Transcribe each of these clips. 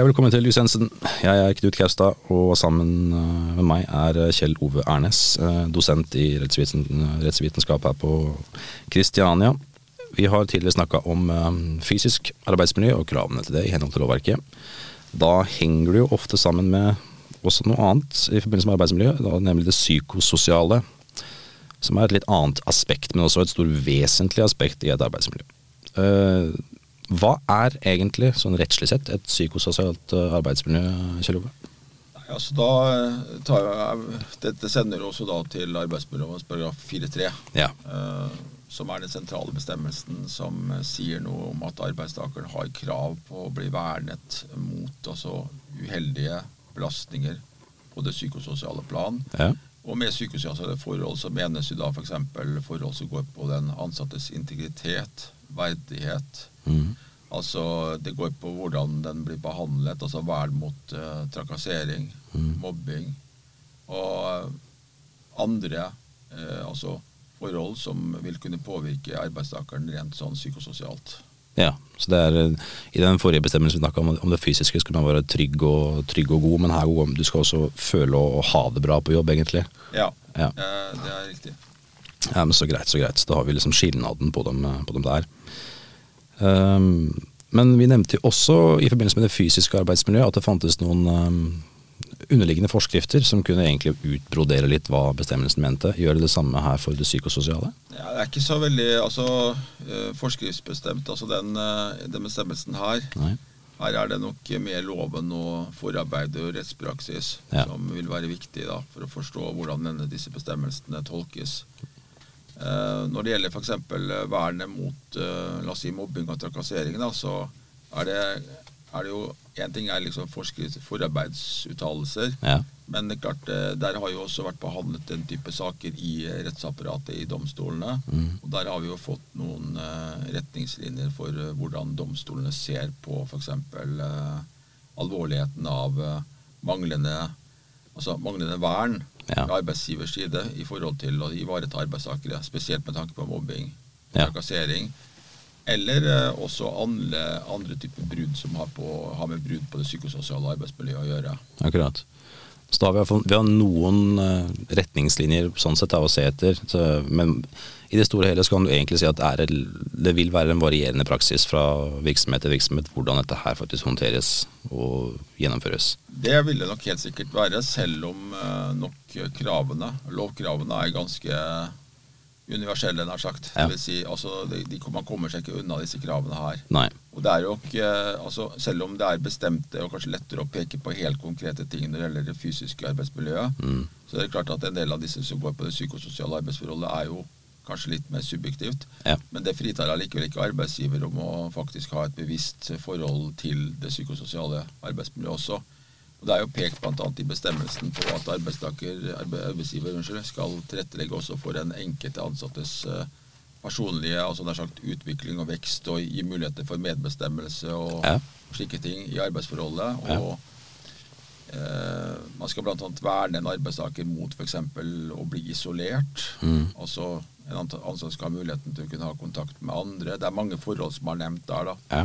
Hei og velkommen til Lysensen. Jeg er Knut Kaustad, og sammen eh, med meg er Kjell Ove Ernes, eh, dosent i rettsvitenskap her på Kristiania. Vi har tidligere snakka om eh, fysisk arbeidsmiljø og kravene til det i henhold til lovverket. Da henger det jo ofte sammen med også noe annet i forbindelse med arbeidsmiljø, nemlig det psykososiale. Som er et litt annet aspekt, men også et stort vesentlig aspekt i et arbeidsmiljø. Hva er egentlig, sånn rettslig sett, et psykososialt eh, arbeidsmiljø, Kjell Ove? Altså da eh, tar jeg, Dette sender også da til arbeidsmiljølovens paragraf 4-3, Ja. eh, som er den sentrale bestemmelsen som sier noe om at arbeidstakeren har krav på å bli vernet mot altså, uheldige belastninger på det psykososiale plan. Ja. Og med psykososiale forhold så menes jo da f.eks. For forhold som går på den ansattes integritet, verdighet. Mhm. Altså det går på hvordan den blir behandlet, altså vern mot uh, trakassering, mm. mobbing og eh, andre uh, altså forhold som vil kunne påvirke arbeidstakeren rent sånn psykososialt. Ja, så det er I den forrige bestemmelsen vi snakka om, om det fysiske skulle man være trygg og, trygg og god, men her går- du skal også føle og, ha det bra på jobb, egentlig. Ja, Ja. det er riktig. Ja, men Så greit, så greit. Da har vi liksom skilnaden på dem, på dem der. Ehm, men vi nevnte også i forbindelse med det fysiske arbeidsmiljøet at det fantes noen ehm, underliggende forskrifter som kunne egentlig utbrodere litt hva bestemmelsen mente. Gjør det det samme her for det psykososiale? Ja, det er ikke så veldig altså, eh, forskriftsbestemt, altså den, eh, den bestemmelsen her. Nei? Her er det nok mer loven og forarbeid og rettspraksis Ja. som vil være viktig da, for å forstå hvordan denne, disse bestemmelsene tolkes. Eh, når det gjelder f.eks. vernet mot eh, la oss si mobbing og trakassering, da, så er det, er det jo Én ting er liksom forarbeidsuttalelser, Ja. men det er klart, eh, der har jo også vært behandlet den type saker i eh, rettsapparatet i domstolene. Mm. Og der har vi jo fått noen eh, retningslinjer for eh, hvordan domstolene ser på f.eks. Eh, alvorligheten av eh, manglende, altså manglende vern Ja. fra arbeidsgivers side i forhold til å ivareta arbeidstakere, spesielt med tanke på mobbing, Ja. trakassering. Eller eh, også andre, andre typer brudd som har, på, har med brudd på det psykososiale arbeidsmiljøet å gjøre. Akkurat. Så da har vi, vi har noen eh, retningslinjer sånn sett å se etter. Så, men i det store og hele så kan du egentlig si at det, er, det vil være en varierende praksis fra virksomhet til virksomhet hvordan dette her faktisk håndteres og gjennomføres. Det vil det nok helt sikkert være, selv om eh, nok kravene, lovkravene, er ganske universelle, nær sagt. Ja. Det vil si, altså, de, de, man kommer seg ikke unna disse kravene her. Nei. Og det er jo ikke, altså, Selv om det er bestemte og kanskje lettere å peke på helt konkrete ting når det gjelder det fysiske arbeidsmiljøet, Mm. så er det klart at en del av disse som går på det psykososiale arbeidsforholdet, er jo kanskje litt mer subjektivt. Ja. Men det fritar allikevel ikke arbeidsgiver om å faktisk ha et bevisst forhold til det psykososiale arbeidsmiljøet også. Og Det er jo pekt bl.a. i bestemmelsen på at arbeidsgiver unnskyld, skal tilrettelegge også for den enkelte ansattes eh, personlige altså det er sagt, utvikling og vekst, og gi muligheter for medbestemmelse og Ja. slike ting i arbeidsforholdet. Og Eh, man skal bl.a. verne en arbeidstaker mot f.eks. å bli isolert. Mm. Altså En ansatt skal ha muligheten til å kunne ha kontakt med andre. Det er mange forhold som er nevnt der, da, Ja.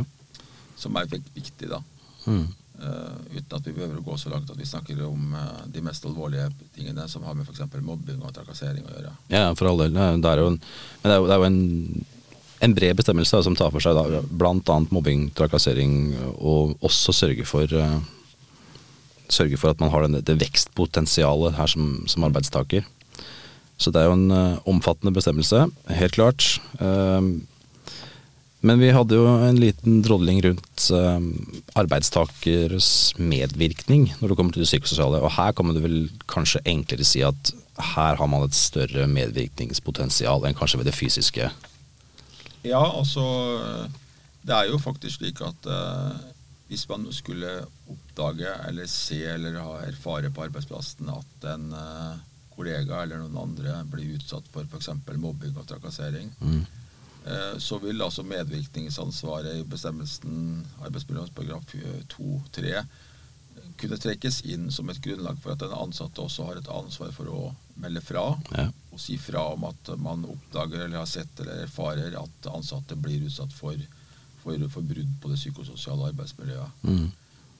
som er vik- viktig. da. Mm. Eh, uten at vi behøver å gå så langt at vi snakker om eh, de mest alvorlige tingene som har med f.eks. mobbing og trakassering å gjøre. Ja, for all del. Det er jo en, men det er jo, det er jo en, en bred bestemmelse som tar for seg da, bl.a. mobbing, trakassering, og også sørge for eh, Sørge for at man har det vekstpotensialet her som, som arbeidstaker. Så det er jo en uh, omfattende bestemmelse, helt klart. Uh, men vi hadde jo en liten drodling rundt uh, arbeidstakers medvirkning når det kommer til det psykososiale. Og her kan man vel kanskje enklere si at her har man et større medvirkningspotensial enn kanskje ved det fysiske. Ja, altså Det er jo faktisk slik at eh, hvis man skulle oppdage eller se eller ha erfare på arbeidsplassen at en eh, kollega eller noen andre blir utsatt for f.eks. mobbing og trakassering, Mm. eh, så vil altså medvirkningsansvaret i bestemmelsen arbeidsmiljølovens paragraf 2-3 kunne trekkes inn som et grunnlag for at den ansatte også har et ansvar for å melde fra Ja. og si fra om at man oppdager eller har sett eller erfarer at ansatte blir utsatt for, for, for brudd på det psykososiale arbeidsmiljøet. Mm.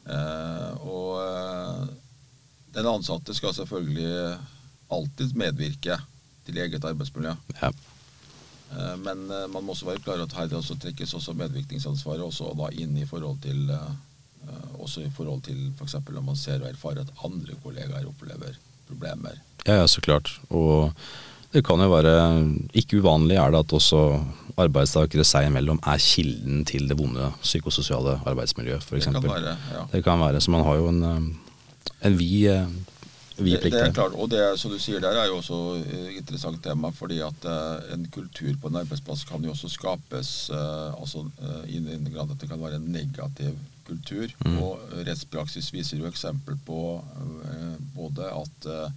Eh, og eh, den ansatte skal selvfølgelig alltid medvirke til eget arbeidsmiljø. Ja. Eh, men eh, man må også være klar over at her det også trekkes også medvirkningsansvaret også da inn i forhold til eh, også i forhold til f.eks. når man ser og erfarer at andre kollegaer opplever problemer. Ja, ja, så klart. Og det kan jo være Ikke uvanlig er det at også arbeidstakere seg imellom er kilden til det vonde psykososiale arbeidsmiljøet, Det f.eks. kan være, ja. Det kan være. Så man har jo en, eh, en vid, eh, Det, det er klart, og det som du sier, der er jo også et interessant tema, fordi at eh, en kultur på en arbeidsplass kan jo også skapes eh, altså, eh, i den grad at det kan være en negativ kultur. Mm. Og rettspraksis viser jo eksempel på eh, både at eh,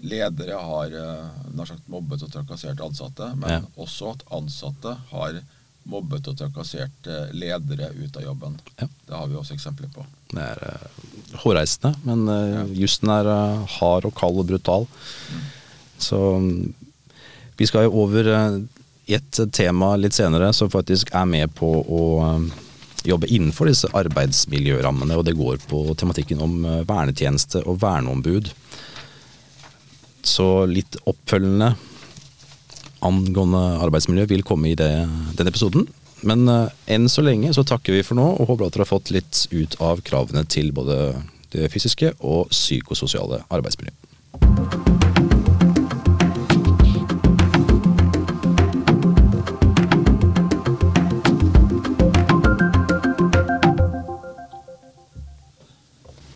ledere har eh, sagt mobbet og trakassert ansatte, men Ja. også at ansatte har mobbet og trakassert eh, ledere ut av jobben. Ja. Det har vi også eksempler på. Det er uh, hårreisende, men uh, Ja. jussen er uh, hard og kald og brutal. Så um, vi skal jo over uh, et tema litt senere som faktisk er med på å jobbe innenfor disse arbeidsmiljørammene, og det går på tematikken om vernetjeneste og verneombud. Så litt oppfølgende angående arbeidsmiljø vil komme i det, den episoden. Men uh, enn så lenge så takker vi for nå, og håper at dere har fått litt ut av kravene til både det fysiske og psykososiale arbeidsmiljøet.